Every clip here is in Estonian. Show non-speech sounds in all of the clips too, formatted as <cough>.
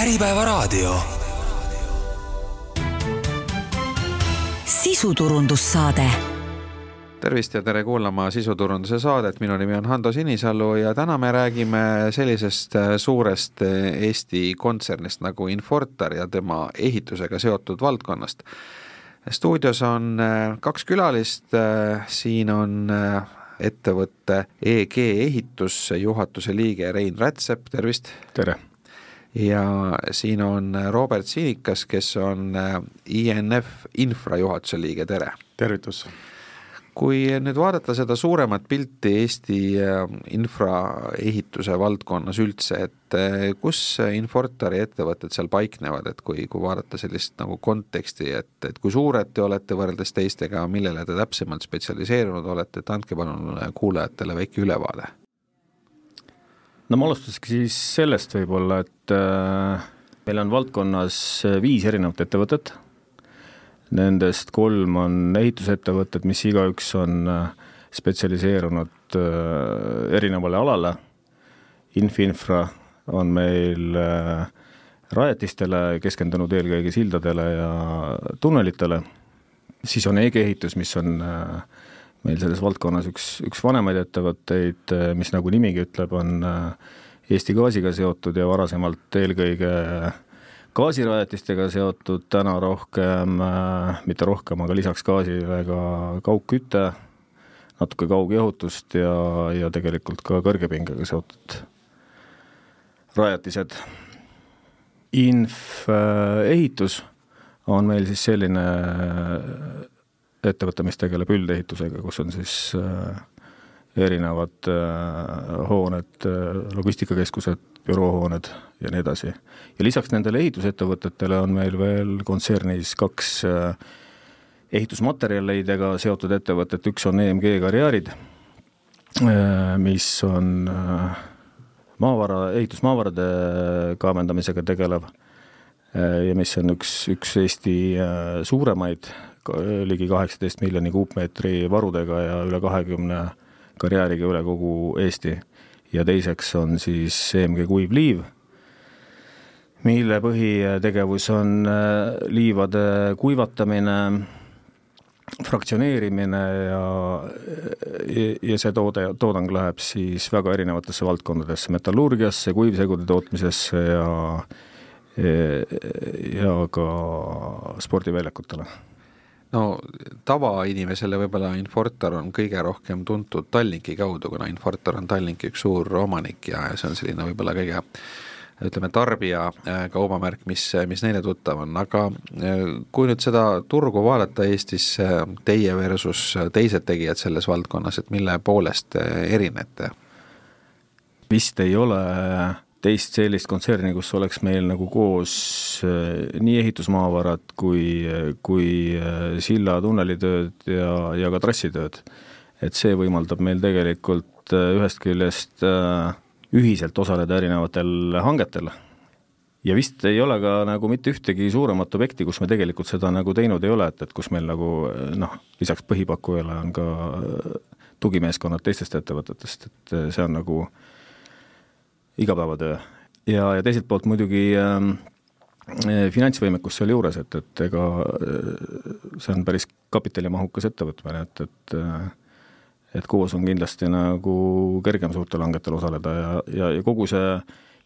Äripäevaraadio. sisuturundussaade tervist ja tere kuulama sisuturunduse saadet, minu nimi on Hando Sinisalu ja täna me räägime sellisest äh, suurest äh, Eesti kontsernist nagu Infortar ja tema ehitusega seotud valdkonnast. stuudios on äh, kaks külalist, siin on ettevõtte EG Ehitus juhatuse liige Rein Rätsep, tervist! tere! Ja siin on Robert Sinikas, kes on INF Infra juhatuse liige, tere! tervitus! kui nüüd vaadata seda suuremat pilti Eesti äh, infraehituse valdkonnas üldse, et äh, kus Infortari ettevõtted seal paiknevad, et kui, kui vaadata sellist nagu konteksti, et, et kui suured te olete võrreldes teistega, millele te täpsemalt spetsialiseerunud olete, et andke palun kuulajatele väike ülevaade. No ma alustaski siis sellest võib-olla, et äh, meil on valdkonnas viis erinevat ettevõtet Nendest kolm on ehitusettevõtted, mis igaüks on äh, spetsialiseerunud äh, erinevale alale. Infinfra on meil äh, rajatistele keskendunud eelkõige sildadele ja tunnelitele, siis on EG Ehitus, mis on meil selles valdkonnas üks, üks vanemaid ettevõtteid, mis nagu nimigi ütleb, on Eesti gaasiga seotud ja varasemalt eelkõige gaasirajatistega seotud täna rohkem mitte rohkem, aga lisaks gaasile ka kaugküte, natuke kaugjahutust ja, ja tegelikult ka kõrgepingega seotud rajatised. Inf ehitus on meil siis selline ettevõte, mis tegeleb üldehitusega, kus on siis äh, erinevad äh, hooned, äh, logistikakeskused, büroohooned ja nii edasi. ja lisaks nendele ehitusettevõtetele on meil veel kontsernis kaks ehitusmaterjalidega seotud ettevõtet, üks on EMG Karjäärid, mis on maavara, ehitusmaavarade kaevandamisega tegelev ja mis on üks, üks Eesti suuremaid, ligi kaheksateist miljoni kuupmeetri varudega ja üle kahekümne 20 karjääriga üle kogu Eesti. Ja teiseks on siis EMG Kuiv Liiv, mille põhitegevus on äh, liivade kuivatamine, fraktsioneerimine ja, ja see toode, toodang läheb siis väga erinevatesse valdkondadesse, metallurgiasse, kuivsegude tootmisesse ja ja ka spordiväljakutele no tavainimesele võib-olla Infortar on kõige rohkem tuntud Tallinki kaudu, kuna Infortar on Tallinki üks suur omanik ja, see on selline võib-olla kõige ütleme, tarbija äh, kaubamärk, mis, mis neile tuttav on, aga äh, kui nüüd seda turgu vaadata Eestis, äh, teie versus teised tegijad selles valdkonnas, et mille poolest erinete? vist ei ole teist sellist kontserni, kus oleks meil nagu koos äh, nii ehitusmaavarad kui, kui äh, silla tunnelitööd ja, ja ka trassitööd. et see võimaldab meil tegelikult äh, ühest küljest ühiselt osaleda erinevatel hangetel ja vist ei ole ka nagu mitte ühtegi suuremat objekti, kus me tegelikult seda nagu teinud ei ole, et, et kus meil nagu noh, lisaks põhipakkujale on ka tugimeeskonnad teistest ettevõtetest, et see on nagu äh, igapäevatöö. ja, ja teiselt poolt muidugi äh, finantsvõimekus sealjuures, et, et ega äh, see on päris kapitalimahukas ettevõtmine, et, et äh, et koos on kindlasti nagu kergem suurtel hangetel osaleda ja, ja, ja kogu see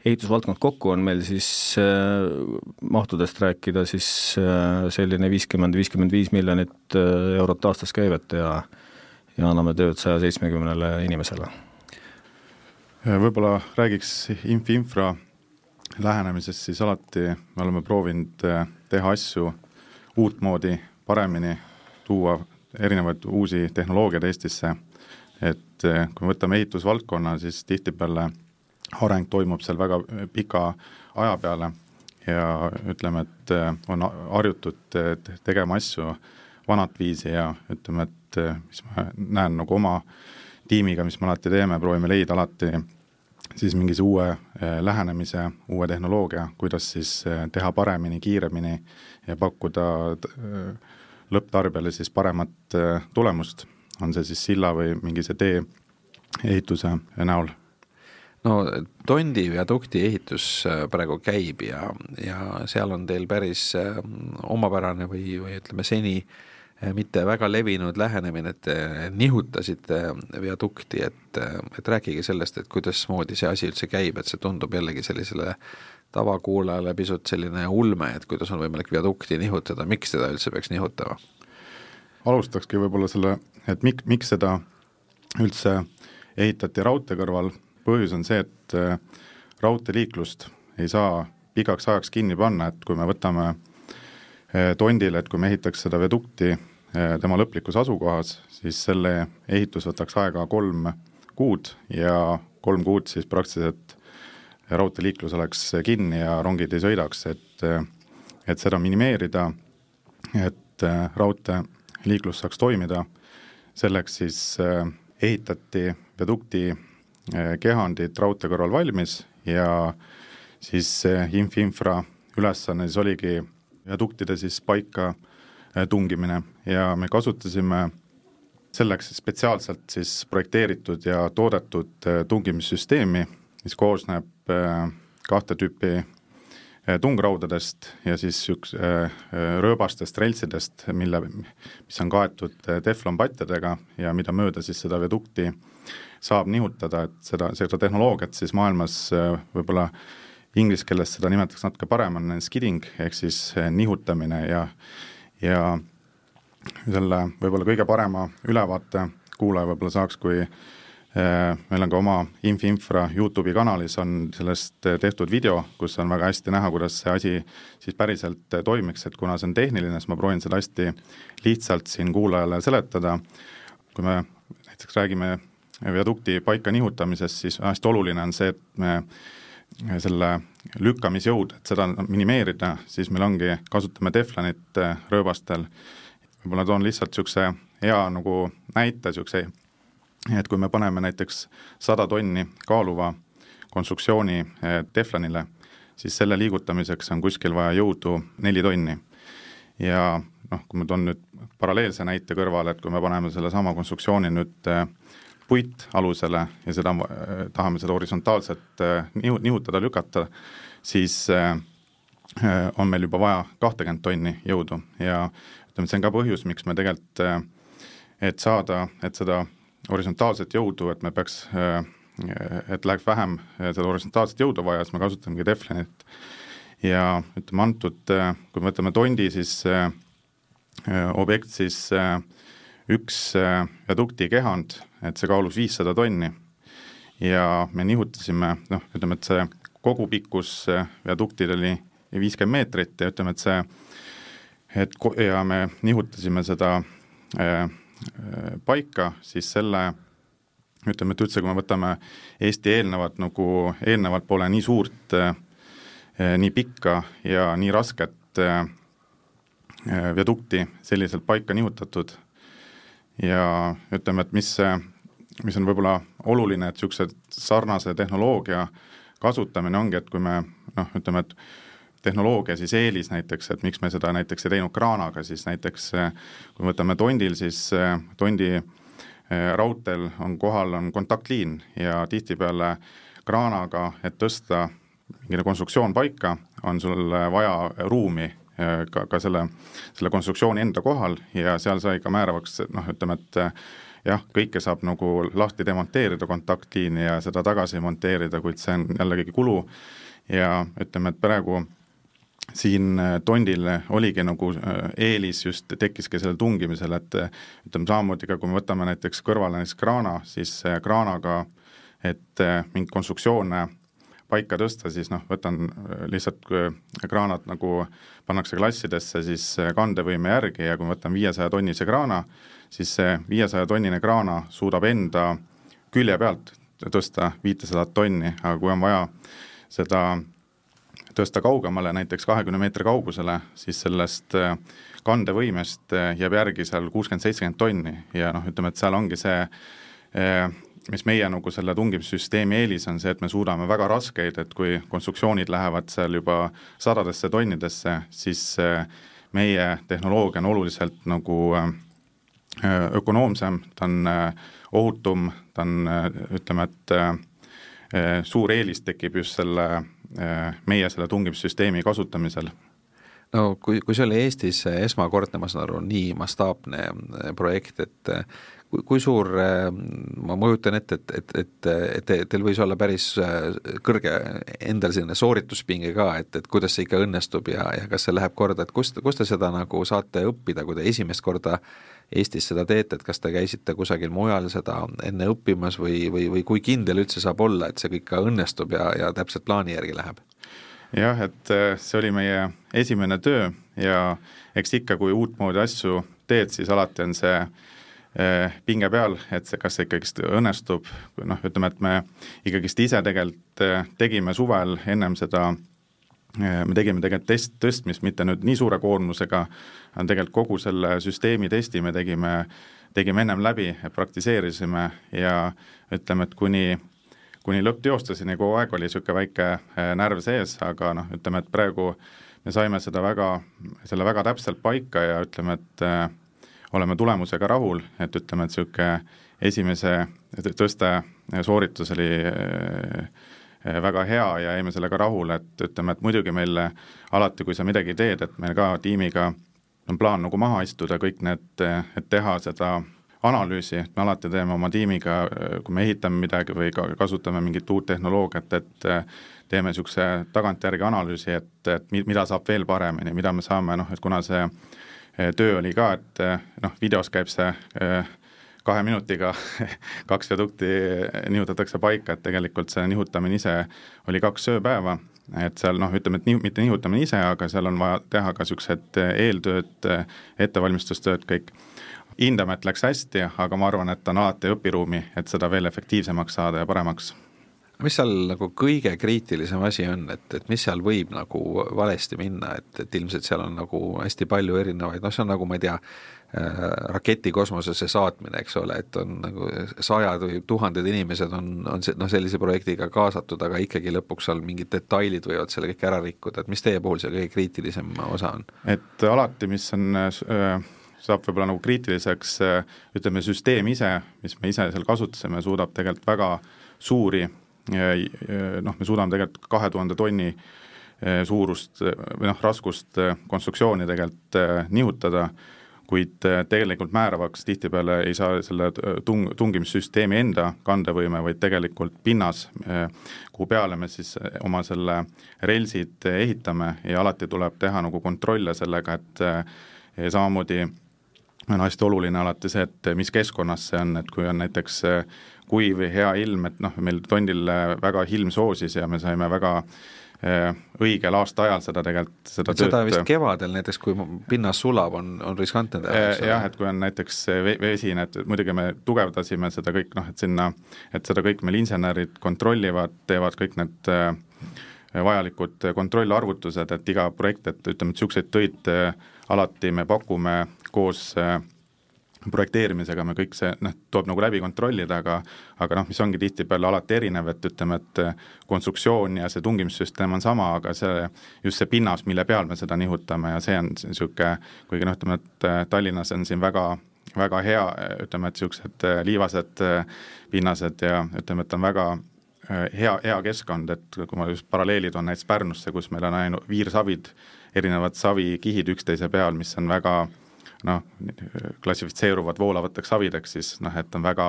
ehitusvaldkond kokku on meil siis äh, mahtudest rääkida siis äh, selline viiskümmend, viiskümmend viis miljonit äh, eurot aastas käivet ja ja anname tööd saja seitsmekümnele inimesele võib-olla räägiks Infi-Infra lähenemisest, siis alati. Me oleme proovinud eh, teha asju uutmoodi, paremini, tuua erinevaid uusi tehnoloogiaid Eestisse, et eh, kui me võtame ehitusvaldkonna, siis tihtipeale areng toimub seal väga pika aja peale ja ütleme, et on harjutud tegema asju vanat viisi ja ütleme, et mis ma näen nagu oma tiimiga, mis me alati teeme, proovime leida alati siis mingise uue eh, lähenemise, uue tehnoloogia, kuidas siis eh, teha paremini, kiiremini ja pakkuda eh, lõpptarbijale siis paremat tulemust, on see siis silla või mingi see tee ehituse näol. No Tondi viadukti ehitus praegu käib ja, ja seal on teil päris omapärane või, või ütleme, seni mitte väga levinud lähenemine, et te nihutasite viadukti, et, et rääkige sellest, et kuidasmoodi see asi üldse käib, et see tundub jällegi sellisele tavakuulajale pisut selline ulme, et kuidas on võimalik viadukti nihutada, miks teda üldse peaks nihutama? alustakski võib-olla selle, et mik-, miks seda üldse ehitati raudtee kõrval, põhjus on see, et raudteeliiklust ei saa pikaks ajaks kinni panna, et kui me võtame äh, Tondile, et kui me ehitaks seda vedukti äh, tema lõplikus asukohas, siis selle ehitus võtaks aega kolm kuud ja kolm kuud siis praktiliselt raudteeliiklus oleks kinni ja rongid ei sõidaks, et et seda minimeerida, et raudteeliiklus saaks toimida, selleks siis ehitati vedukti kehandid raudtee kõrval valmis ja siis Infinfra ülesanne siis oligi viaduktide siis paika tungimine. Ja me kasutasime selleks spetsiaalselt siis projekteeritud ja toodetud tungimissüsteemi, mis koosneb kahte tüüpi tungraudadest ja siis üks rööbastest reltsidest, mille, mis on kaetud teflonpatjadega ja mida mööda siis seda vedukti äh, saab nihutada, et seda, seda tehnoloogiat siis maailmas äh, võib-olla inglise keeles seda nimetatakse natuke parem, on skidding ehk siis äh, nihutamine ja, ja selle võib-olla kõige parema ülevaate kuulaja võib-olla saaks, kui äh, meil on ka oma Infi-Infra Youtube'i kanalis on sellest tehtud video, kus on väga hästi näha, kuidas see asi siis päriselt toimiks, et kuna see on tehniline, siis ma proovin seda hästi lihtsalt siin kuulajale seletada. kui me näiteks räägime viadukti paika nihutamisest, siis hästi oluline on see, et me selle lükkamisjõud, et seda minimeerida, siis meil ongi, kasutame teflonit äh, rööbastel, võib-olla toon lihtsalt niisuguse hea nagu näite, niisuguse, et kui me paneme näiteks sada tonni kaaluva konstruktsiooni äh, teflonile, siis selle liigutamiseks on kuskil vaja jõudu neli tonni. ja noh, kui ma toon nüüd paralleelse näite kõrvale, et kui me paneme sellesama konstruktsiooni nüüd äh, puitalusele ja seda, äh, tahame seda horisontaalselt äh, nihu-, nihutada, lükata, siis äh, on meil juba vaja kahtekümmet tonni jõudu ja ütleme, see on ka põhjus, miks me tegelikult, et saada, et seda horisontaalset jõudu, et me peaks, et läheks vähem seda horisontaalset jõudu vaja, siis me kasutamegi teflonit. ja ütleme, antud, kui me võtame tondi, siis objekt, siis üks viadukti kehand et see kaalus viissada tonni. Ja me nihutasime, noh, ütleme, et see kogupikkus viaduktil oli viiskümmend meetrit ja ütleme, et see, et ja me nihutasime seda äh, paika, siis selle ütleme, et üldse, kui me võtame Eesti eelnevat nagu, eelnevalt pole nii suurt äh,, nii pikka ja nii rasket äh, viadukti selliselt paika nihutatud. Ja ütleme, et mis see mis on võib-olla oluline, et niisuguse sarnase tehnoloogia kasutamine ongi, et kui me noh, ütleme, et tehnoloogia siis eelis näiteks, et miks me seda näiteks ei teinud kraanaga, siis näiteks kui võtame Tondil, siis Tondi eh, raudteel on kohal, on kontaktliin ja tihtipeale kraanaga, et tõsta mingine konstruktsioon paika, on sul vaja ruumi eh, ka, ka selle, selle konstruktsiooni enda kohal ja seal sai ka määravaks noh, ütleme, et jah, kõike saab nagu lahti demonteerida, kontaktliini ja seda tagasi monteerida, kuid see on jällegi kulu. Ja ütleme, et praegu siin äh, Tondil oligi nagu äh, eelis just, tekkiski sellel tungimisel, et äh, ütleme samamoodi ka, kui me võtame näiteks kõrvale näiteks kraana, siis kraanaga, et mingeid konstruktsioone paika tõsta, siis noh, võtan lihtsalt kraanad nagu pannakse klassidesse siis kandevõime järgi ja kui ma võtan viiesaja tonnise kraana, siis see viiesaja tonnine kraana suudab enda külje pealt tõsta viitesadat tonni, aga kui on vaja seda tõsta kaugemale, näiteks kahekümne meetri kaugusele, siis sellest äh, kandevõimest äh, jääb järgi seal kuuskümmend, seitsekümmend tonni ja noh, ütleme, et seal ongi see, äh, mis meie nagu selle tungimissüsteemi eelis on see, et me suudame väga raskeid, et kui konstruktsioonid lähevad seal juba sadadesse tonnidesse, siis meie tehnoloogia on oluliselt nagu äh, Äh, ökonoomsem, ta on ohutum, ta on ütleme, et suur eelis tekib just selle, meie selle tungimissüsteemi kasutamisel. No kui, kui see oli Eestis esmakordne, ma saan aru, nii mastaapne projekt, et kui, suur, ma kujutan ette, et, et, et, et teil võis olla päris kõrge endal selline soorituspinge ka, et, et kuidas see ikka õnnestub ja, ja kas see läheb korda, et kust, kust te seda nagu saate õppida, kui te esimest korda Eestis seda teete, et kas te käisite kusagil mujal seda enne õppimas või, või, või kui kindel üldse saab olla, et see kõik ka õnnestub ja, ja täpselt plaani järgi läheb? jah, et äh, see oli meie esimene töö ja eks ikka, kui uutmoodi asju teed, siis alati on see äh, pinge peal, et see, kas see ikkagist õnnestub, noh, ütleme, et me ikkagist ise tegelikult äh, tegime suvel ennem seda me tegime tegelikult test, tõstmist mitte nüüd nii suure koormusega, on tegelikult kogu selle süsteemi testi me tegime, tegime ennem läbi, praktiseerisime ja ütleme, et kuni kuni lõppteostuseni kogu aeg oli niisugune väike närv sees, aga noh, ütleme, et praegu me saime seda väga, selle väga täpselt paika ja ütleme, et oleme tulemusega rahul, et ütleme, et niisugune esimese tõste sooritus oli äh, väga hea ja jäime sellega rahule, et ütleme, et muidugi meil alati, kui sa midagi teed, et meil ka tiimiga on plaan nagu maha istuda, kõik need, et teha seda analüüsi, et me alati teeme oma tiimiga, kui me ehitame midagi või ka kasutame mingit uut tehnoloogiat, et eh, teeme niisuguse tagantjärgi analüüsi, et, et mida saab veel paremini, mida me saame, noh, et kuna see töö oli ka, et eh, noh, videos käib see kahe minutiga <laughs> kaks vedukti nihutatakse paika, et tegelikult see nihutamine ise oli kaks ööpäeva, et seal noh, ütleme, et nihu-, mitte nihutamine ise, aga seal on vaja teha ka niisugused eeltööd, ettevalmistustööd kõik. Hindame, et läks hästi, aga ma arvan, et on alati õpiruumi, et seda veel efektiivsemaks saada ja paremaks mis seal nagu kõige kriitilisem asi on, et, et mis seal võib nagu valesti minna, et, et ilmselt seal on nagu hästi palju erinevaid, noh, see on nagu ma ei tea äh,, raketi kosmosesse saatmine, eks ole, et on nagu sajad või tuhanded inimesed on, on see, noh, sellise projektiga kaasatud, aga ikkagi lõpuks seal mingid detailid võivad selle kõik ära rikkuda, et mis teie puhul see kõige kriitilisem osa on? et alati, mis on äh, saab võib-olla nagu kriitiliseks, äh, ütleme, süsteem ise, mis me ise seal kasutasime, suudab tegelikult väga suuri noh, me suudame tegelikult kahe tuhande tonni äh, suurust või noh, raskust äh, konstruktsiooni tegelikult nihutada, kuid tegelikult määravaks tihtipeale ei saa selle tung-, tungimissüsteemi enda kandevõime, vaid tegelikult pinnas, kuhu peale me siis oma selle relsid ehitame ja alati tuleb teha nagu kontrolle sellega, et samamoodi on hästi oluline alati see, et mis keskkonnas see on, et kui on näiteks äh, kuiv või hea ilm, et noh, meil tondil äh, väga ilm soosis ja me saime väga äh, õigel aastaajal seda tegelikult, seda tööd seda vist kevadel näiteks, kui pinnas sulab, on, on riskantne teha? jah, et kui on näiteks vesine, et muidugi me tugevdasime seda kõik noh, et sinna, et seda kõik meil insenerid kontrollivad, teevad kõik need vajalikud kontrollarvutused, et iga projekt, et ütleme, et niisuguseid töid alati me pakume koos äh, projekteerimisega me kõik see noh, tuleb nagu läbi kontrollida, aga aga noh, mis ongi tihtipeale alati erinev, et ütleme, et äh, konstruktsioon ja see tungimissüsteem on sama, aga see, just see pinnas, mille peal me seda nihutame ja see on niisugune, kuigi noh, ütleme, et äh, Tallinnas on siin väga väga hea, ütleme, et niisugused liivased pinnased ja ütleme, et on väga hea, hea keskkond, et kui ma just paralleeli toon näiteks Pärnusse, kus meil on ainult viirsavid, erinevad savikihid üksteise peal, mis on väga äh, noh, klassifitseeruvad voolavateks savideks, siis noh, et on väga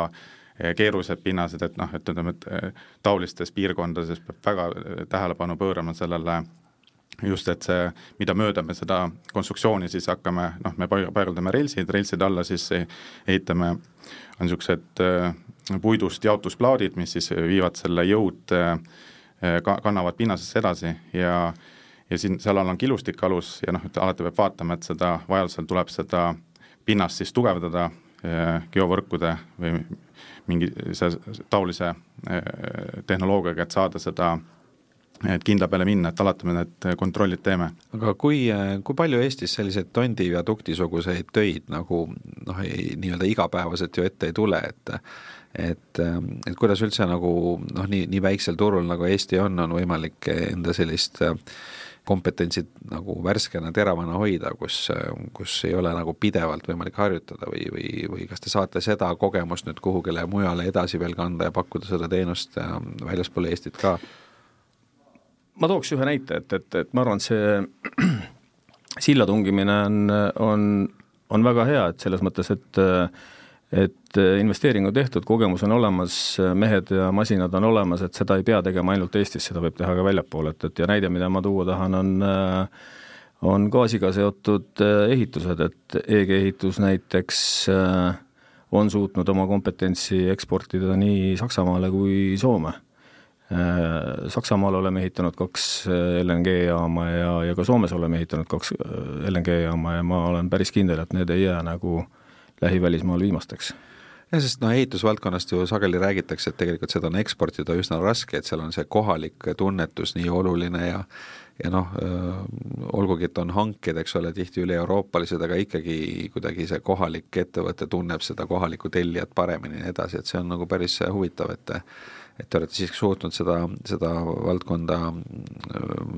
eh, keerulised pinnased, et noh, et ütleme, et eh, taolistes piirkondades peab väga eh, tähelepanu pöörama sellele just, et see, mida mööda me seda konstruktsiooni siis hakkame, noh, me paigaldame relsid, relside alla siis ehitame, niisugused puidust jaotusplaadid, mis siis viivad selle jõud, kannavad pinnasesse edasi ja ja siin, seal on killustik alus ja noh, et alati peab vaatama, et seda, vajadusel tuleb seda pinnast siis tugevdada eh, geovõrkude või mingi taolise eh, tehnoloogiaga, et saada seda et kindla peale minna, et alati me need kontrollid teeme. aga kui, kui palju Eestis selliseid tondiviadukti-suguseid töid nagu noh, nii-öelda igapäevaselt ju ette ei tule, et et, et kuidas üldse nagu noh, nii, nii väiksel turul nagu Eesti on, on võimalik enda sellist äh, kompetentsid nagu värskena, teravana hoida, kus, kus ei ole nagu pidevalt võimalik harjutada või, või, või kas te saate seda kogemust nüüd kuhugile mujale edasi veel kanda ja pakkuda seda teenust äh, väljaspool Eestit ka? ma tooks ühe näite, et, et, et ma arvan, et see <clears throat> silla tungimine on, on, on väga hea, et selles mõttes, et et investeering on tehtud, kogemus on olemas, mehed ja masinad on olemas, et seda ei pea tegema ainult Eestis, seda võib teha ka väljapool, et, et ja näide, mida ma tuua tahan, on on gaasiga seotud ehitused, et EG ehitus näiteks on suutnud oma kompetentsi eksportida nii Saksamaale kui Soome. Äh, Saksamaal oleme ehitanud kaks äh, LNG-jaama ja, ja ka Soomes oleme ehitanud kaks äh, LNG-jaama ja ma olen päris kindel, et need ei jää nagu lähivälismaal viimasteks? Jah, sest noh, ehitusvaldkonnast ju sageli räägitakse, et tegelikult seda on eksportida üsna raske, et seal on see kohalik tunnetus nii oluline ja ja noh, olgugi, et on hanked, eks ole, tihti üle-euroopalised, aga ikkagi kuidagi see kohalik ettevõte tunneb seda kohalikku tellijat paremini ja nii edasi, et see on nagu päris huvitav, et et te olete siiski suutnud seda, seda valdkonda,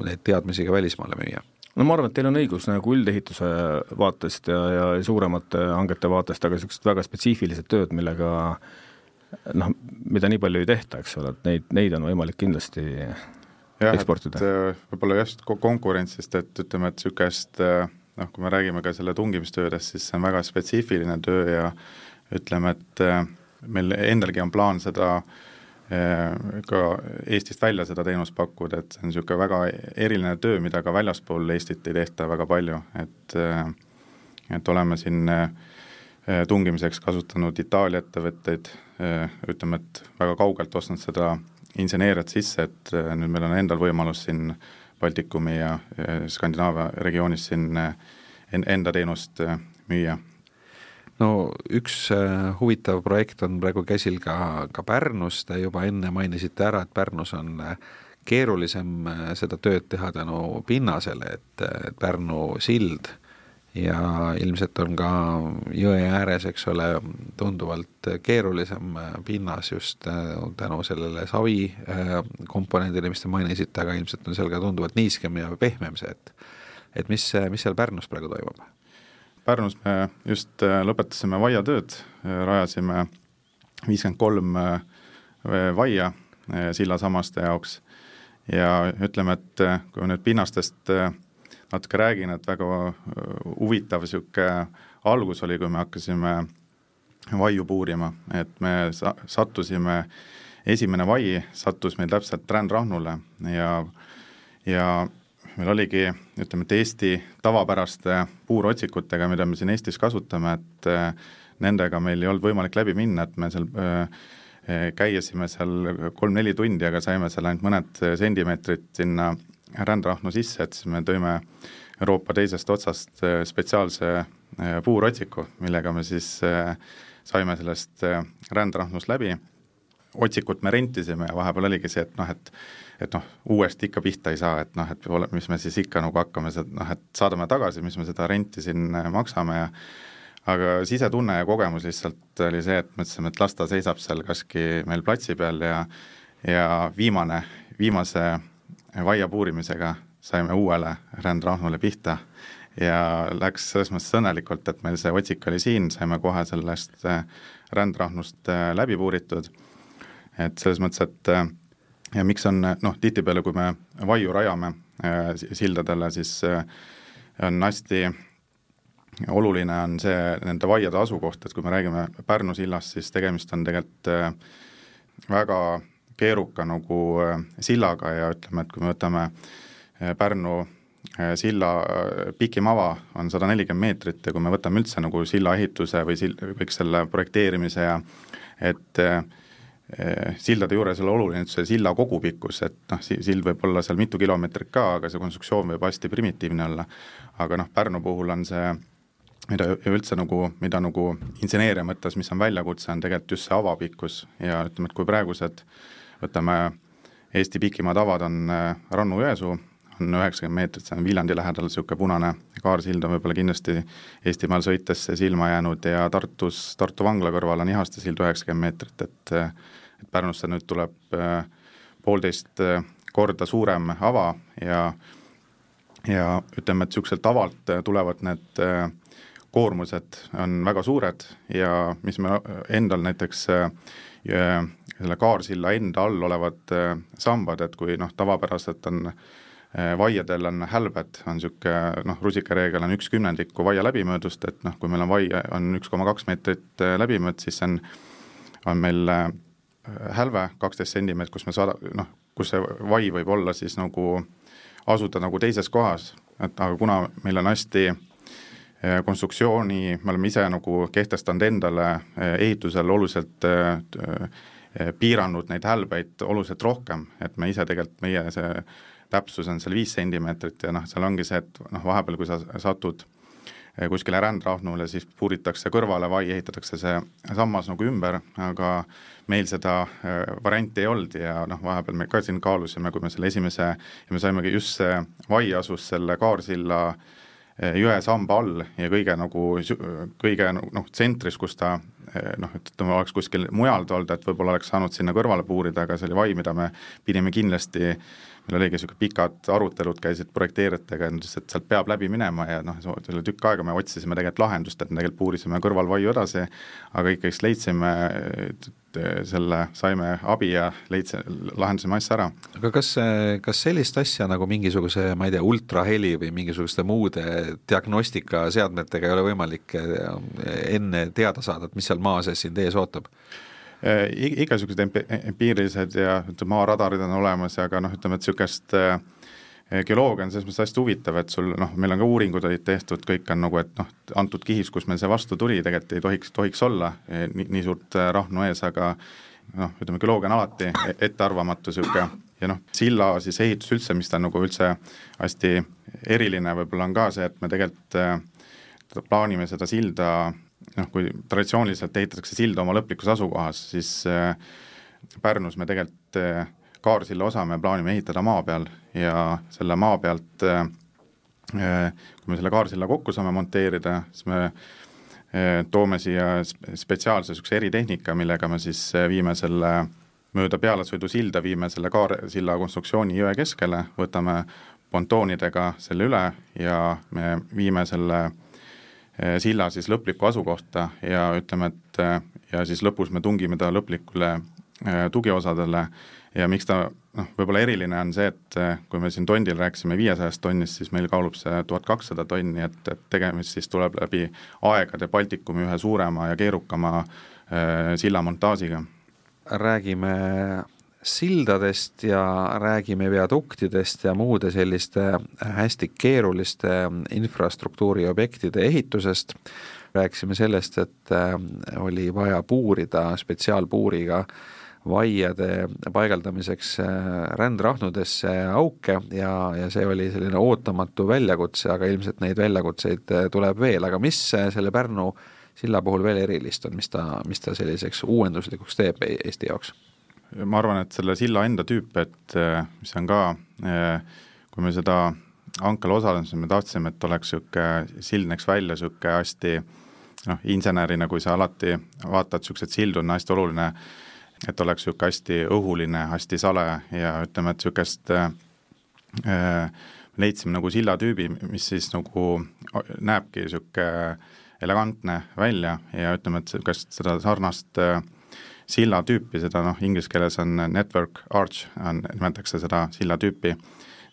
neid teadmisi ka välismaale müüa no ma arvan, et teil on õigus nagu üldehituse vaatest ja, ja suuremate hangete vaatest, aga niisugused väga spetsiifilised tööd, millega noh, mida nii palju ei tehta, eks ole, et neid, neid on võimalik kindlasti jah, eksportida. Äh, võib-olla just konkurentsist, et ütleme, et niisugust äh, noh, kui me räägime ka selle tungimistöödest, siis see on väga spetsiifiline töö ja ütleme, et äh, meil endalgi on plaan seda äh, Äh, ka Eestist välja seda teenust pakkuda, et see on niisugune väga eriline töö, mida ka väljaspool Eestit ei tehta väga palju, et äh, et oleme siin äh, tungimiseks kasutanud Itaalia ettevõtteid, ütleme, et väga kaugelt ostnud seda inseneeriat sisse, et nüüd meil on endal võimalus siin Baltikumi ja Skandinaavia regioonis siin enda teenust müüa no üks äh, huvitav projekt on praegu käsil ka, ka Pärnus, te juba enne mainisite ära, et Pärnus on äh, keerulisem äh, seda tööd teha tänu pinnasele, et Pärnu sild ja ilmselt on ka jõe ääres, eks ole, tunduvalt keerulisem pinnas just tänu sellele savi komponendile, mis te mainisite, aga ilmselt on seal ka tunduvalt niiskem ja pehmem see, et et mis, mis seal Pärnus praegu toimub? Pärnus me just äh, lõpetasime vaiatööd, äh, rajasime viiskümmend kolm äh, vaia sillasammaste jaoks. Ja ütleme, et kui ma nüüd pinnastest natuke räägin, et väga huvitav niisugune algus oli, kui me hakkasime vaiu puurima, et me sa-, sattusime, esimene vai sattus meil täpselt rändrahnule ja ja meil oligi, ütleme, et Eesti tavapäraste puurotsikutega, mida me siin Eestis kasutame, et äh, nendega meil ei olnud võimalik läbi minna, et me seal äh, äh, käiasime seal kolm-neli tundi, aga saime seal ainult mõned sentimeetrid sinna rändrahnu sisse, et siis me tõime Euroopa teisest otsast spetsiaalse puurotsiku, millega me siis saime sellest rändrahnust läbi, otsikut me rentisime ja vahepeal oligi see, et noh, et et noh, uuesti ikka pihta ei saa, et noh, et mis me siis ikka nagu hakkame noh, et saadame tagasi, mis me seda renti siin äh, maksame ja aga sisetunne ja kogemus lihtsalt oli see, et mõtlesime, et las ta seisab seal kaski meil platsi peal ja ja viimane, viimase vaia puurimisega saime uuele rändrahnule pihta ja läks selles mõttes õnnelikult, et meil see otsik oli siin, saime kohe sellest äh, rändrahnust äh, läbi puuritud, et selles mõttes, et ja miks on noh, tihtipeale, kui me vaiu rajame äh, sildadele, siis äh, on hästi oluline on see nende vaiade asukoht, et kui me räägime Pärnu sillast, siis tegemist on tegelikult äh, väga keeruka nagu äh, sillaga ja ütleme, et kui me võtame äh, Pärnu äh, silla äh, pikim ava on sada nelikümmend meetrit ja kui me võtame üldse nagu silla ehituse või sil-, kõik selle projekteerimise ja et äh, sildade juures on oluline see silla kogupikkus, et noh, sild võib olla seal mitu kilomeetrit ka, aga see konstruktsioon võib hästi primitiivne olla. aga noh, Pärnu puhul on see, mida üldse nagu, mida nagu inseneeria mõttes, mis on väljakutse, on tegelikult just see avapikkus ja ütleme, et kui praegused võtame Eesti pikimad avad on eh, Rannu-Jõesuu, on üheksakümmend meetrit, see on Viljandi lähedal, niisugune punane kaarsild on võib-olla kindlasti Eestimaal sõites silma jäänud ja Tartus, Tartu vangla kõrval on Ihaste sild üheksakümmend meetrit, et et Pärnusse nüüd tuleb äh, poolteist äh, korda suurem ava ja ja ütleme, et niisuguselt tavalt tulevad need koormused on väga suured ja mis me endal näiteks selle kaarsilla enda all olevad sambad, et kui noh, tavapäraselt on vaiadel on hälbed, on niisugune noh, rusikareegel on üks kümnendiku vaia läbimöödust, et noh, kui meil on vaie, on üks koma kaks meetrit läbimõõt, siis on, on meil hälve kaksteist sentimeetrit, kus me saada-, noh, kus see vai võib olla siis nagu asuda nagu teises kohas, et aga kuna meil on hästi konstruktsiooni, me oleme ise nagu kehtestanud endale eh, ehitusel oluliselt piiranud neid hälbeid oluliselt rohkem, et me ise tegelikult, meie see täpsus on seal viis sentimeetrit ja noh, seal ongi see, et noh, vahepeal, kui sa satud kuskile rändrahnule, siis puuritakse kõrvale vai, ehitatakse see sammas nagu ümber, aga meil seda äh, varianti ei olnud ja noh, vahepeal me ka siin kaalusime, kui me selle esimese, ja me saimegi just see vai asus selle Kaarsilla äh, jõe samba all ja kõige nagu, kõige noh, tsentris, kus ta äh, noh, ütleme, oleks kuskil mujal olnud, et võib-olla oleks saanud sinna kõrvale puurida, aga see oli vai, mida me pidime kindlasti meil oligi niisugune pikad arutelud käisid projekteerijatega, et sealt peab läbi minema ja noh, selle tükk aega me otsisime tegelikult lahendust, et me tegelikult puurisime kõrvalvaiu edasi, aga ikkagist leidsime selle, saime abi ja leidsi-, lahendasime asja ära. aga kas, kas sellist asja nagu mingisuguse, ma ei tea, ultraheli või mingisuguste muude diagnostikaseadmetega ei ole võimalik enne teada saada, et mis seal maa sees sind ees ootab? Igasugused empiirilised ja ütleme, maaradarid on olemas, aga noh, ütleme, et niisugust äh, geoloogia on selles mõttes hästi huvitav, et sul noh, meil on ka uuringud olid tehtud, kõik on nagu, et noh, antud kihis, kus meil see vastu tuli, tegelikult ei tohiks, tohiks olla eh, nii, nii suurt äh, rahnu ees, aga noh, ütleme geoloogia on alati e-, ettearvamatu niisugune ja noh, silla siis ehitus üldse, mis ta nagu üldse hästi eriline võib-olla on ka see, et me tegelikult plaanime seda silda noh, kui traditsiooniliselt ehitatakse silda oma lõplikus asukohas, siis Pärnus me tegelikult Kaarsilla osa me plaanime ehitada maa peal ja selle maa pealt äh, kui me selle Kaarsilla kokku saame monteerida, siis me toome siia spetsiaalse niisuguse eritehnika, millega me siis viime selle mööda pealesõidusilda, viime selle Kaarsilla konstruktsiooni jõe keskele, võtame pontoonidega selle üle ja me viime selle äh, silla siis lõplikku asukohta ja ütleme, et ja siis lõpus me tungime ta lõplikule tugiosadele ja miks ta noh, võib-olla eriline on see, et kui me siin tondil rääkisime viiesajast tonnist, siis meil kaalub see tuhat kakssada tonni, et, et tegemist siis tuleb läbi aegade Baltikumi ühe suurema ja keerukama äh, sillamontaažiga. räägime sildadest ja räägime viaduktidest ja muude selliste hästi keeruliste infrastruktuuriobjektide ehitusest, rääkisime sellest, et äh, oli vaja puurida spetsiaalpuuriga vaiade paigaldamiseks äh, rändrahnudesse auke ja, ja see oli selline ootamatu väljakutse, aga ilmselt neid väljakutseid äh, tuleb veel, aga mis selle Pärnu silla puhul veel erilist on, mis ta, mis ta selliseks uuenduslikuks teeb Eesti jaoks? ma arvan, et selle silla enda tüüp, et mis on ka, kui me seda hankel osalesime, me tahtsime, et oleks niisugune, sild näeks välja niisugune hästi noh, insenerina, kui sa alati vaatad, niisuguseid sildu on hästi oluline, et oleks niisugune hästi õhuline, hästi sale ja ütleme, et niisugust äh, leidsime nagu sillatüübi, mis siis nagu näebki niisugune elegantne välja ja ütleme, et niisugust seda sarnast äh, silla tüüpi, seda noh, inglise keeles on network arch, on, nimetatakse seda silla tüüpi,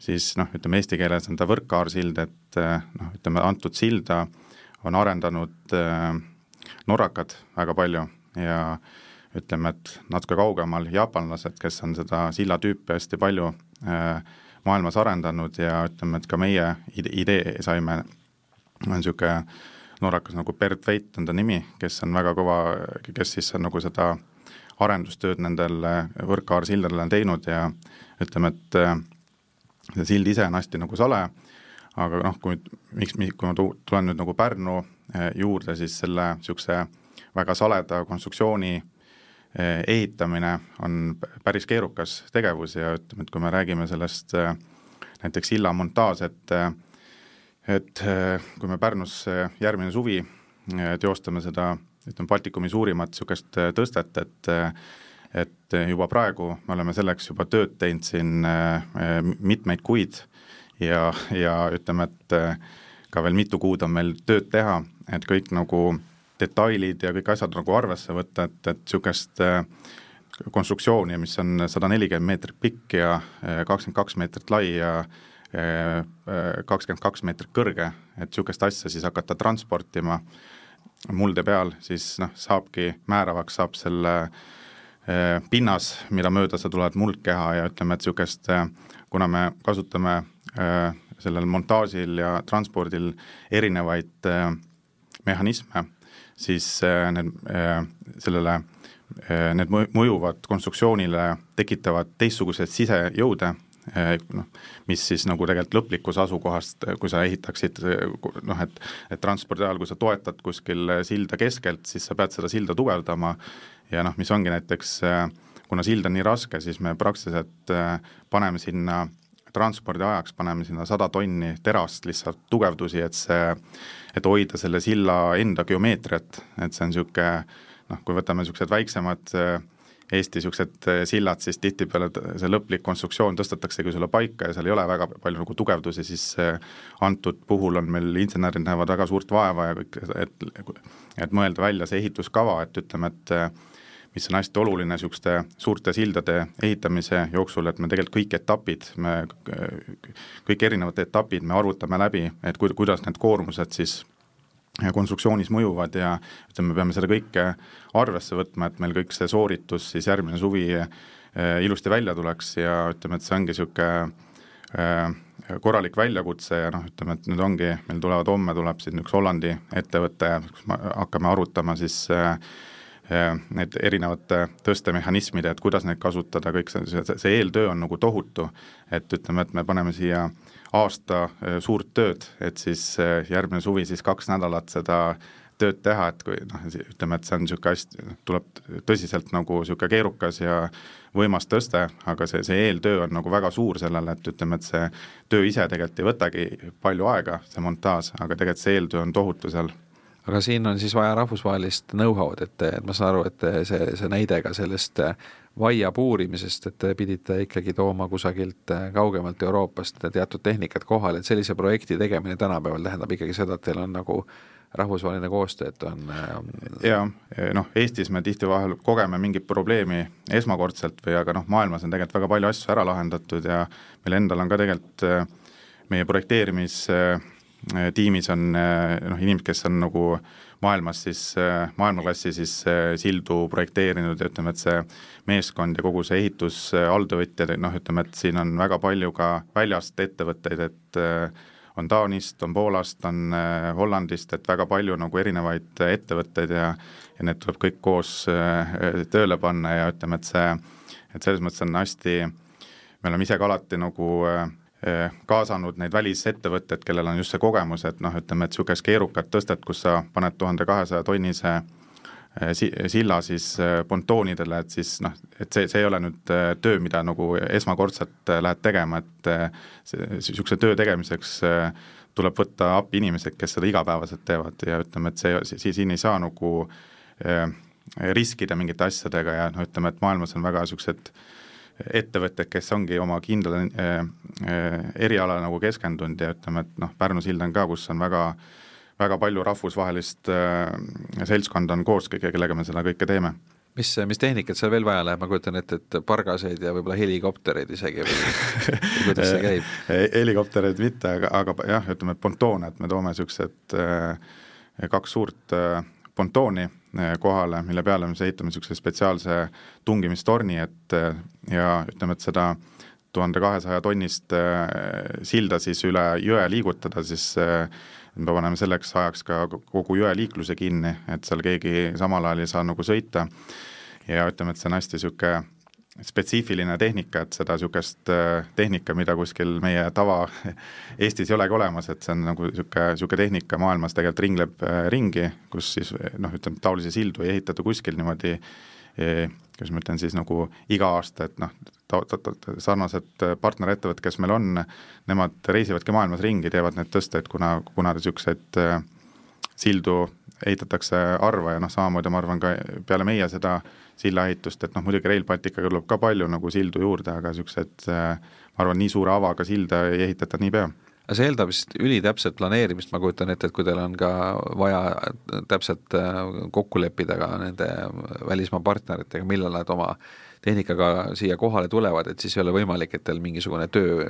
siis noh, ütleme eesti keeles on ta võrkkaarsild, et noh, ütleme antud silda on arendanud äh, norrakad väga palju ja ütleme, et natuke kaugemal jaapanlased, kes on seda silla tüüpi hästi palju äh, maailmas arendanud ja ütleme, et ka meie idee saime, on niisugune norrakas nagu Bert Veit on ta nimi, kes on väga kõva, kes siis on nagu seda äh, arendustööd nendel äh, võrkkaarsildadel on teinud ja ütleme, et äh, see sild ise on hästi nagu sale, aga noh, kui miks, kui ma tulen nüüd nagu Pärnu äh, juurde, siis selle niisuguse väga saleda konstruktsiooni ehitamine on päris keerukas tegevus ja ütleme, et kui me räägime sellest näiteks silla montaaž, et et kui me Pärnus järgmine suvi teostame seda ütleme, Baltikumi suurimat niisugust äh, tõstet, et äh, et juba praegu me oleme selleks juba tööd teinud siin äh, mitmeid kuid ja, ja ütleme, et ka veel mitu kuud on meil tööd teha, et kõik nagu detailid ja kõik asjad nagu arvesse võtta, et, et niisugust konstruktsiooni, mis on sada nelikümmend meetrit pikk ja kakskümmend kaks meetrit lai ja kakskümmend kaks meetrit kõrge, et niisugust asja siis hakata transportima mulde peal, siis noh, saabki määravaks, saab selle pinnas, mida mööda sa tuled muldkeha ja ütleme, et niisugust, kuna me kasutame sellel montaažil ja transpordil erinevaid mehhanisme, siis need, sellele, need mõjuvad konstruktsioonile, tekitavad teistsuguseid sisejõude noh, mis siis nagu tegelikult lõplikust asukohast, kui sa ehitaksid noh, et et transpordi ajal, kui sa toetad kuskil silda keskelt, siis sa pead seda silda tugevdama. Ja noh, mis ongi näiteks, kuna sild on nii raske, siis me praktiliselt paneme sinna transpordi ajaks paneme sinna sada tonni terast lihtsalt tugevdusi, et see, et hoida selle silla enda geomeetriat, et see on niisugune noh, kui võtame niisugused väiksemad äh, Eesti niisugused eh, sillad, siis tihtipeale see lõplik konstruktsioon tõstetaksegi sulle paika ja seal ei ole väga palju nagu tugevdusi, siis eh, antud puhul on meil insenerid näevad väga suurt vaeva ja kõik, et et mõelda välja see ehituskava, et ütleme, et eh, mis on hästi oluline niisuguste suurte sildade ehitamise jooksul, et me tegelikult kõik etapid, me kõik erinevad etapid me arvutame läbi, et ku-, kuidas need koormused siis konstruktsioonis mõjuvad ja ütleme, me peame seda kõike arvesse võtma, et meil kõik see sooritus siis järgmine suvi eh, ilusti välja tuleks ja ütleme, et see ongi niisugune eh, korralik väljakutse ja noh, ütleme, et nüüd ongi, meil tulevad, homme tuleb siin üks Hollandi ettevõte, kus me hakkame arutama siis äh, need erinevate tõstemehhanismide, et kuidas neid kasutada, kõik see, see, see eeltöö on nagu tohutu, et ütleme, et me paneme siia aasta suurt tööd, et siis järgmine suvi siis kaks nädalat seda tööd teha, et kui noh, ütleme, et see on niisugune hästi, tuleb tõsiselt nagu niisugune keerukas ja võimas tõste, aga see, see eeltöö on nagu väga suur sellele, et ütleme, et see töö ise tegelikult ei võtagi palju aega, see montaaž, aga tegelikult see eeltöö on tohutu seal aga siin on siis vaja rahvusvahelist know-how'd, et, et ma saan aru, et see, see näide ka sellest vaia puurimisest, et te pidite ikkagi tooma kusagilt kaugemalt Euroopast teatud tehnikat kohale, et sellise projekti tegemine tänapäeval tähendab ikkagi seda, et teil on nagu rahvusvaheline koostöö, et on jaa, noh, Eestis me tihti vahel kogeme mingit probleemi esmakordselt või aga noh, maailmas on tegelikult väga palju asju ära lahendatud ja meil endal on ka tegelikult meie projekteerimis äh, Äh, tiimis on äh, noh, inimesed, kes on nagu maailmas siis, äh, maailmaklassi siis sildu projekteerinud ja ütleme, et see meeskond ja kogu see ehitus, alltöövõtjad, noh, ütleme, et siin on väga palju ka väljast ettevõtteid, et on Taanist, on Poolast, on Hollandist, et väga palju nagu erinevaid ettevõtteid ja ja need tuleb kõik koos tööle panna ja ütleme, et see, et selles mõttes on hästi, me oleme ise ka alati nagu äh, kaasanud neid välisettevõtteid, kellel on just see kogemus, et noh, ütleme, et niisugust keerukat tõstet, kus sa paned tuhande kahesaja tonnise eh, si-, silla siis eh, pontoonidele, et siis noh, et see, see ei ole nüüd töö, mida nagu esmakordselt lähed tegema, et niisuguse töö tegemiseks tuleb võtta appi inimesed, kes seda igapäevaselt teevad ja ütleme, et see, siin ei saa nagu riskida mingite asjadega ja noh, ütleme, et maailmas on väga niisugused äh, ettevõtted, kes ongi oma kindlale äh, äh, erialale nagu keskendunud ja ütleme, et noh, Pärnu sild on ka, kus on väga väga palju rahvusvahelist äh, seltskonda on koos, kellega me seda kõike teeme. Mis, mis tehnikat seal veel vaja läheb, ma kujutan ette, et pargaseid ja võib-olla helikoptereid isegi või <laughs> kuidas see käib? helikoptereid mitte, aga, aga jah, ütleme pontoone, et me toome niisugused kaks suurt pontooni kohale, mille peale me siis ehitame niisuguse spetsiaalse tungimistorni, et eh, ja ütleme, et seda tuhande kahesaja tonnist eh, silda siis üle jõe liigutada, siis me paneme selleks ajaks ka kogu jõe liikluse kinni, et seal keegi samal ajal ei saa nagu sõita. Ja ütleme, et see on hästi niisugune spetsiifiline tehnika, et seda niisugust äh, tehnika, mida kuskil meie tava Eestis ei olegi olemas, et see on nagu niisugune, niisugune tehnika maailmas tegelikult ringleb äh, ringi, kus siis noh, ütleme taolisi sildu ei ehitata kuskil niimoodi eh, kuidas ma ütlen siis nagu iga aasta, et noh, sarnased partnerettevõtted, kes meil on, nemad reisivadki maailmas ringi, teevad neid tõsteid, kuna, kuna niisuguseid äh, sildu ehitatakse harva ja noh, samamoodi ma arvan ka peale meie seda sillaehitust, et noh, muidugi Rail Balticuga tuleb ka palju nagu sildu juurde, aga niisugused ma arvan, nii suure avaga silda ei ehitata niipea aga see eeldab vist ülitäpset planeerimist, ma kujutan ette, et kui teil on ka vaja täpselt äh, kokku leppida ka nende välismaa partneritega, millal nad oma tehnikaga siia kohale tulevad, et siis ei ole võimalik, et teil mingisugune töö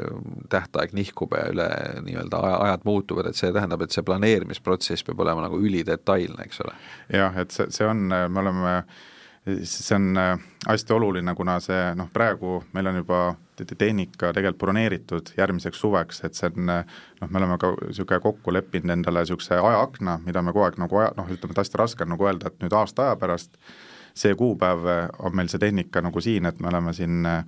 tähtaeg nihkub ja üle nii-öelda ajad muutuvad, et see tähendab, et see planeerimisprotsess peab olema nagu ülidetailne, eks ole? jah, et see, see on, me oleme see on äh, hästi oluline, kuna see noh, praegu meil on juba tehnika tegelikult broneeritud järgmiseks suveks, et see on noh, me oleme ka niisugune kokku leppinud endale niisuguse ajaakna, mida me kogu aeg nagu aja, noh, ütleme, et hästi raske on nagu öelda, et nüüd aasta aja pärast see kuupäev on meil see tehnika nagu siin, et me oleme siin äh,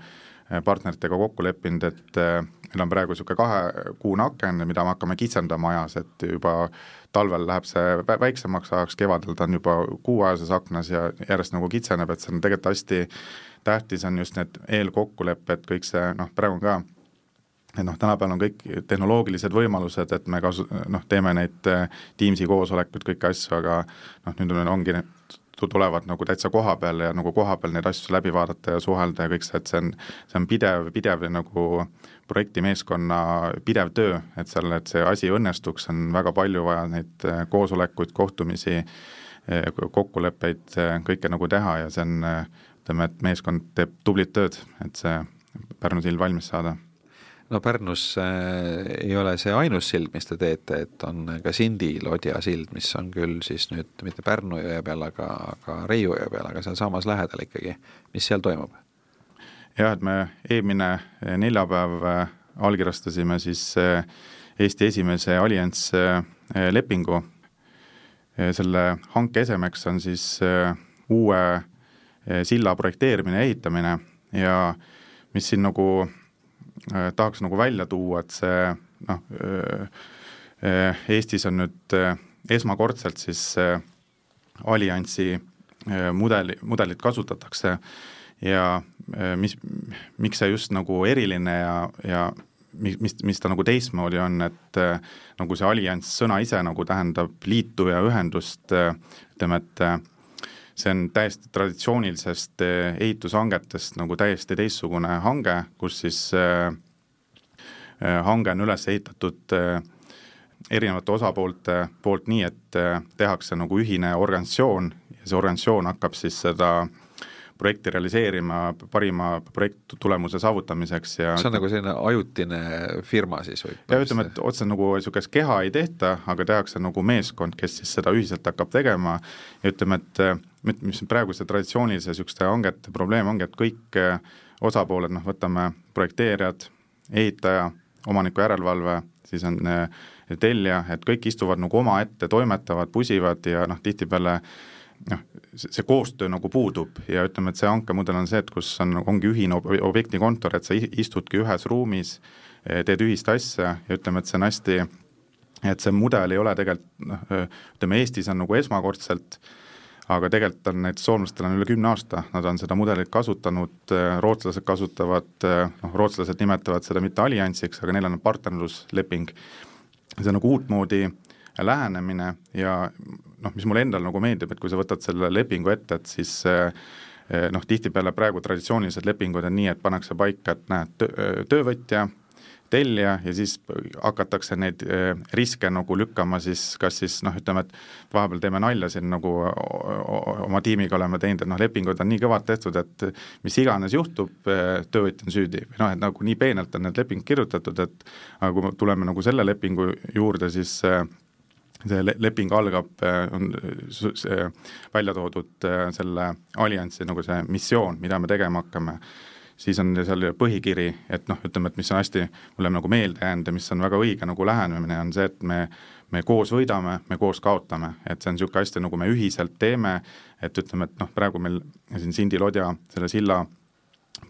partneritega kokku leppinud, et äh, meil on praegu niisugune kahekuune aken, mida me hakkame kitsendama ajas, et juba talvel läheb see väiksemaks ajaks, kevadel ta on juba kuuajases aknas ja järjest nagu kitseneb, et see on tegelikult hästi tähtis, on just need eelkokkulepped, kõik see noh, praegu ka et noh, tänapäeval on kõik tehnoloogilised võimalused, et me kasu-, noh, teeme neid Teamsi koosolekuid, kõiki asju, aga noh, nüüd on, ongi need tulevad nagu täitsa koha peal ja nagu koha peal neid asju läbi vaadata ja suhelda ja kõik see, et see on, see on pidev, pidev nagu projektimeeskonna pidev töö, et seal, et see asi õnnestuks, on väga palju vaja neid äh, koosolekuid, kohtumisi, äh, kokkuleppeid, äh, kõike nagu teha ja see on, ütleme, et meeskond teeb tublit tööd, et see Pärnu sild valmis saada no Pärnus äh, ei ole see ainus sild, mis te teete, et on ka Sindi-Lodja sild, mis on küll siis nüüd mitte Pärnu jõe peal, aga, aga Reiu jõe peal, aga sealsamas lähedal ikkagi. mis seal toimub? jah, et me eelmine eh, neljapäev eh, allkirjastasime siis eh, Eesti esimese Allianz lepingu. selle hanke esemeks on siis uue silla projekteerimine ja ehitamine ja mis siin nagu tahaks nagu välja tuua, et see noh, Eestis on nüüd esmakordselt siis alliansi mudeli, mudelit kasutatakse ja äh, mis, miks see just nagu eriline ja, ja mis, mis, mis ta nagu teistmoodi on, et äh, nagu see allianss sõna ise nagu tähendab liitu ja ühendust, äh, ütleme, et see on täiesti traditsioonilisest ehitushangetest nagu täiesti teistsugune hange, kus siis hange on üles ehitatud erinevate osapoolte poolt nii, et tehakse nagu ühine organisatsioon ja see organisatsioon hakkab siis seda äh, projekti realiseerima parima projekttulemuse saavutamiseks ja see on nagu selline ajutine firma siis võib? ja ütleme, et otse nagu niisugust keha ei tehta, aga tehakse nagu meeskond, kes siis seda ühiselt hakkab tegema ja ütleme, et mis praeguse traditsioonilise niisuguste hangete probleem ongi, et kõik eh, osapooled, noh, võtame projekteerijad, ehitaja, omaniku järelevalve, siis on eh, tellija, et kõik istuvad nagu omaette, toimetavad, pusivad ja noh, tihtipeale noh, see koostöö nagu puudub ja ütleme, et see hankemudel on see, et kus on, ongi ühine objekti kontor, et sa istudki ühes ruumis, eh, teed ühist asja ja ütleme, et see on hästi, et see mudel ei ole tegelikult noh, ütleme Eestis on nagu esmakordselt, aga tegelikult on näiteks soomlastel on üle kümne aasta, nad on seda mudelit kasutanud, eh, rootslased kasutavad, eh, noh, rootslased nimetavad seda mitte alliansiks, aga neil on partnerlusleping. see on nagu uutmoodi lähenemine ja noh, mis mulle endale nagu meeldib, et kui sa võtad selle lepingu ette, et siis eh, eh, noh, tihtipeale praegu traditsioonilised lepingud on nii, et pannakse paika, et näed, töövõtja, tellija ja siis hakatakse neid eh, riske nagu lükkama siis kas siis noh, ütleme, et vahepeal teeme nalja siin nagu oma tiimiga oleme teinud, et noh, lepingud on nii kõvad tehtud, et mis iganes juhtub, töövõtja on süüdi. Või noh, et nagu nii peenelt on need lepingud kirjutatud, et aga kui me tuleme nagu selle lepingu juurde, siis see leping algab, äh, on see välja toodud äh, selle alliansi nagu see missioon, mida me tegema hakkame, siis on seal põhikiri, et noh, ütleme, et mis on hästi mulle nagu meelde jäänud ja mis on väga õige nagu lähenemine, on see, et me me koos võidame, me koos kaotame, et see on niisugune hästi, nagu me ühiselt teeme, et ütleme, et noh, praegu meil siin Sindi Lodja selle silla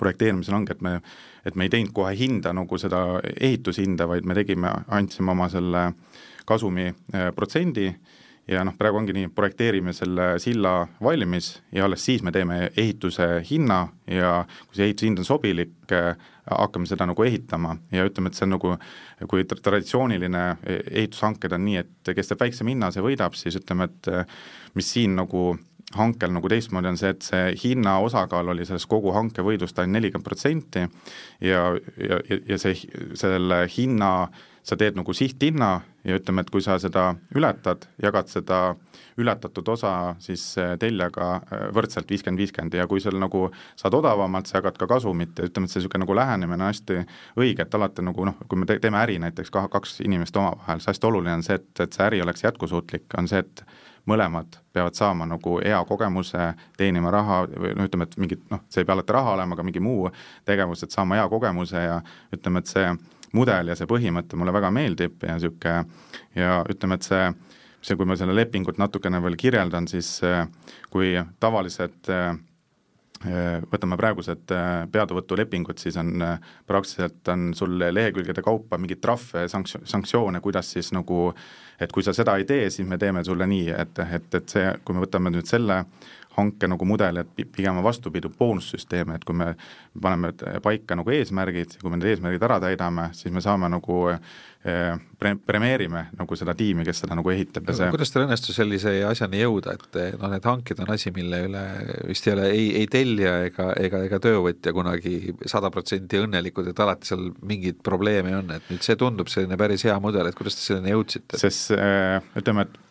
projekteerimisel ongi, et me, et me ei teinud kohe hinda nagu seda ehitushinda, vaid me tegime, andsime oma selle äh, kasumi äh, protsendi. Ja noh, praegu ongi nii, projekteerime selle silla valmis ja alles siis me teeme ehituse hinna ja kui see ehituse hind on sobilik, hakkame seda nagu ehitama. Ja ütleme, et see on nagu, kui traditsiooniline ehitushanked on nii, et kes teeb väiksema hinna, see võidab, siis ütleme, et mis siin nagu hankel nagu teistmoodi on see, et see hinna osakaal oli selles kogu hanke võidust ainult nelikümmend protsenti ja, ja, ja see, selle hinna sa teed nagu sihthinna ja ütleme, et kui sa seda ületad, jagad seda ületatud osa siis äh, tellijaga äh, võrdselt viiskümmend, viiskümmend ja kui sul nagu saad odavamalt, sa jagad ka kasumit ja ütleme, et see niisugune nagu lähenemine on hästi õige, et alati nagu noh, kui me te teeme äri näiteks kaks inimest omavahel, siis hästi oluline on see, et, et see äri oleks jätkusuutlik, on see, et mõlemad peavad saama nagu hea kogemuse, teenima raha või noh, ütleme, et mingit noh, see ei pea alati raha olema, aga mingi muu tegevus, et saama hea kogemuse ja ütleme, et see mudel ja see põhimõte mulle väga meeldib ja niisugune ja ütleme, et see, see, kui ma selle lepingut natukene veel kirjeldan, siis kui tavalised võtame praegused peatuvõtulepingud, siis on praktiliselt on sul lehekülgede kaupa mingeid trahve, sanktsioone, sanktsioone, kuidas siis nagu et kui sa seda ei tee, siis me teeme sulle nii, et, et, et see, kui me võtame nüüd selle hanke nagu mudel, et pigem on vastupidi, boonussüsteem, et kui me paneme paika nagu eesmärgid, kui me need eesmärgid ära täidame, siis me saame nagu eh, pre-, premeerime nagu seda tiimi, kes seda nagu ehitab ja see kuidas teil õnnestus sellise asjani jõuda, et noh, need hanked on asi, mille üle vist ei ole ei, ei tellija ega, ega, ega töövõtja kunagi sada protsenti õnnelikud, et alati seal mingeid probleeme on, et nüüd see tundub selline päris hea mudel, et kuidas te selleni jõudsite? sest eh, ütleme, et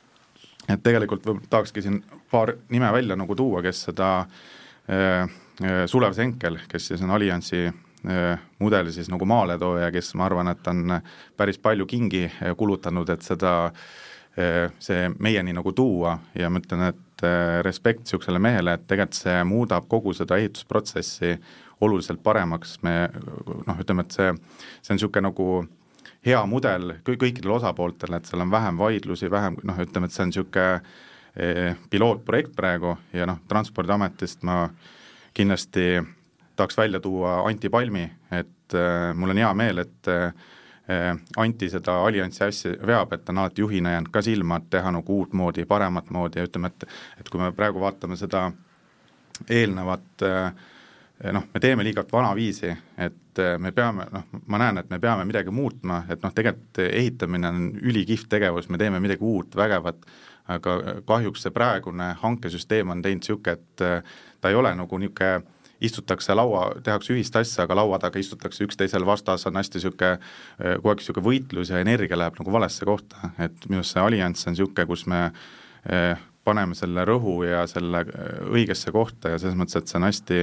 et tegelikult võib-olla tahakski siin paar nime välja nagu tuua, kes seda äh, äh, Sulev Senkel, kes siis on Alliansi äh, mudeli siis nagu maaletooja, kes ma arvan, et on päris palju kingi äh, kulutanud, et seda äh, see meieni nagu tuua. Ja ma ütlen, et äh, respekt niisugusele mehele, et tegelikult see muudab kogu seda ehitusprotsessi oluliselt paremaks, me noh, ütleme, et see, see on niisugune nagu hea mudel kõikidele osapooltele, et seal on vähem vaidlusi, vähem noh, ütleme, et see on niisugune eh, pilootprojekt praegu ja noh, Transpordiametist ma kindlasti tahaks välja tuua Anti Palmi, et äh, mul on hea meel, et äh, Anti seda alliansi asja veab, et ta on alati juhina jäänud ka silma, et teha nagu uutmoodi, paremat moodi ja ütleme, et et kui me praegu vaatame seda eelnevat äh, noh, me teeme liiga vanaviisi, et äh, me peame, noh, ma näen, et me peame midagi muutma, et noh, tegelikult ehitamine on ülikihvt tegevus, me teeme midagi uut, vägevat, aga kahjuks see praegune hankesüsteem on teinud niisugune, et äh, ta ei ole nagu niisugune istutakse laua, tehakse ühist asja, aga laua taga istutakse üksteisele vastas, on hästi niisugune, äh, kogu aeg niisugune võitlus ja energia läheb nagu valesse kohta, et minu arust see allianss on niisugune, kus me paneme selle rõhu ja selle õigesse kohta ja selles mõttes, et see on hästi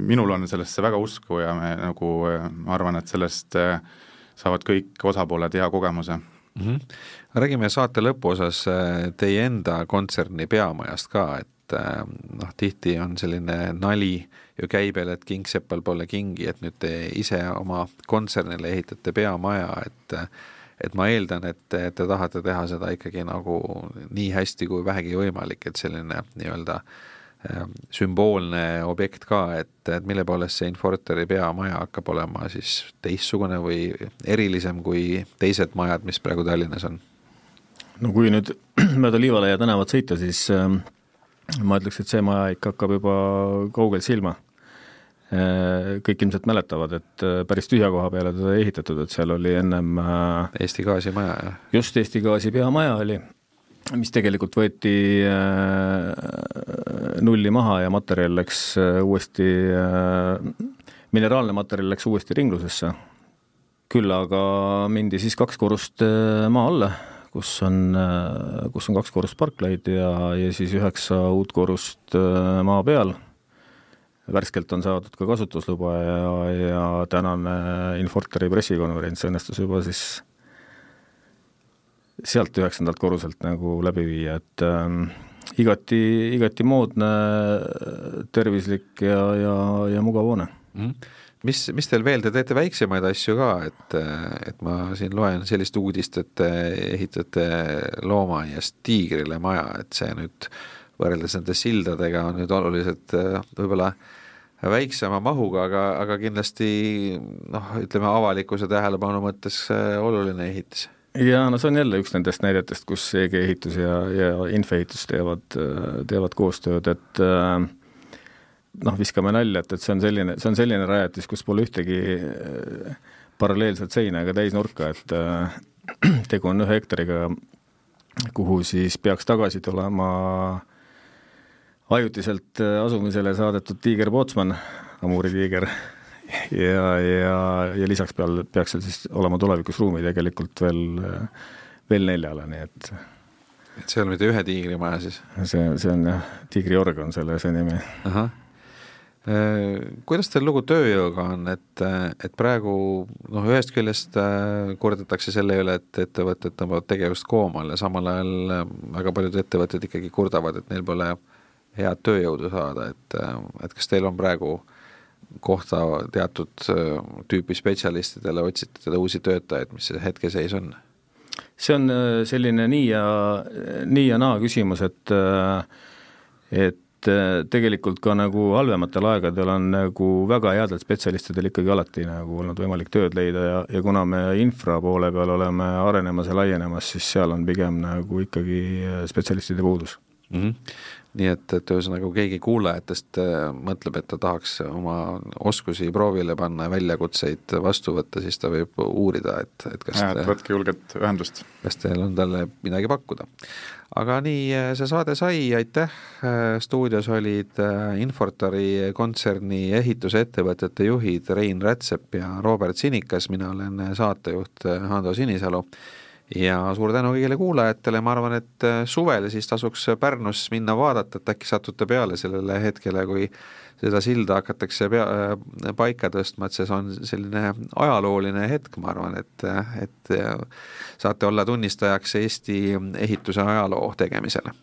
minul on sellesse väga usku ja me nagu, ma arvan, et sellest äh, saavad kõik osapooled hea kogemuse mm. -hmm. räägime saate lõpuosas äh, teie enda kontserni peamajast ka, et äh, noh, tihti on selline nali ju käibel, et kingsepal pole kingi, et nüüd te ise oma kontsernile ehitate peamaja, et et ma eeldan, et te tahate teha seda ikkagi nagu nii hästi kui vähegi võimalik, et selline nii-öelda äh, sümboolne objekt ka, et, et mille poolest see Infortari peamaja hakkab olema siis teistsugune või erilisem kui teised majad, mis praegu Tallinnas on? no kui nüüd <clears throat> mööda Liivalaia tänavat sõita, siis äh, ma ütleks, et see maja ikka hakkab juba kaugelt silma äh,. kõik ilmselt mäletavad, et päris tühja koha peale teda ei ehitatud, et seal oli ennem äh, Eesti Gaasi maja, jah? just, Eesti Gaasi peamaja oli mis tegelikult võeti äh, nulli maha ja materjal läks äh, uuesti, äh, mineraalne materjal läks uuesti ringlusesse. küll aga mindi siis kaks korrust maa alla, kus on, kus on kaks korrust parklaid ja, ja siis üheksa uut korrust maa peal. värskelt on saadud ka kasutusluba ja, ja tänane Infortari pressikonverents õnnestus juba siis sealt üheksandalt korruselt nagu läbi viia, et ähm, igati, igati moodne, tervislik ja, ja, ja mugav hoone mm. -hmm. mis, mis teil veel, te teete väiksemaid asju ka, et, et ma siin loen sellist uudist, et te ehitate loomaaiast tiigrile maja, et see nüüd võrreldes nende sildadega on nüüd oluliselt võib-olla väiksema mahuga, aga, aga kindlasti noh, ütleme avalikkuse tähelepanu mõttes oluline ehitis jaa, no see on jälle üks nendest näidetest, kus EG ehitus ja, ja infoehitus teevad, teevad koostööd, et äh, noh, viskame nalja, et, et see on selline, see on selline rajatis, kus pole ühtegi äh, paralleelset seina ega täisnurka, et äh, <clears throat> tegu on ühe hektariga, kuhu siis peaks tagasi tulema ajutiselt äh, asumisele saadetud tiiger Pootsman, Amuri tiiger, ja, ja, ja lisaks peal peaks seal siis olema tulevikus ruumi tegelikult veel, veel neljale, nii et et see ei ole mitte ühe tiigrimaja siis? see, see on jah, tiigriorg on selle, see nimi. ahah Äh, kuidas teil lugu tööjõuga on, et, et praegu noh, ühest küljest äh, kurdetakse selle üle, et ettevõtted tõmbavad tegevust koomale, samal ajal äh, väga paljud ettevõtted ikkagi kurdavad, et neil pole head tööjõudu saada, et, et kas teil on praegu kohta teatud tüüpi spetsialistidele, otsite te uusi töötajaid, mis see hetkeseis on? see on selline nii ja, nii ja naa küsimus, et et et äh, tegelikult ka nagu halvematel aegadel on nagu väga headel spetsialistidel ikkagi alati nagu olnud võimalik tööd leida ja, ja kuna me infra poole peal oleme arenemas ja laienemas, siis seal on pigem nagu ikkagi äh, spetsialistide puudus mm. -hmm. Nii et, et ühesõnaga, kui keegi kuulajatest äh, mõtleb, et ta tahaks oma oskusi proovile panna ja väljakutseid vastu võtta, siis ta võib uurida, et, et kas ja, et võtke julgelt ühendust. kas teil on talle midagi pakkuda. Aga nii äh, see saade sai, aitäh, äh, stuudios olid Infortari kontserni ehitusettevõtete juhid Rein Rätsep ja Robert Sinikas, mina olen saatejuht Hando Sinisalu ja suur tänu kõigile kuulajatele, ma arvan, et suvel siis tasuks Pärnus minna vaadata, et äkki satute peale sellele hetkele, kui seda silda hakatakse pea, paika tõstma, et see on selline ajalooline hetk, ma arvan, et, et saate olla tunnistajaks Eesti ehituse ajaloo tegemisele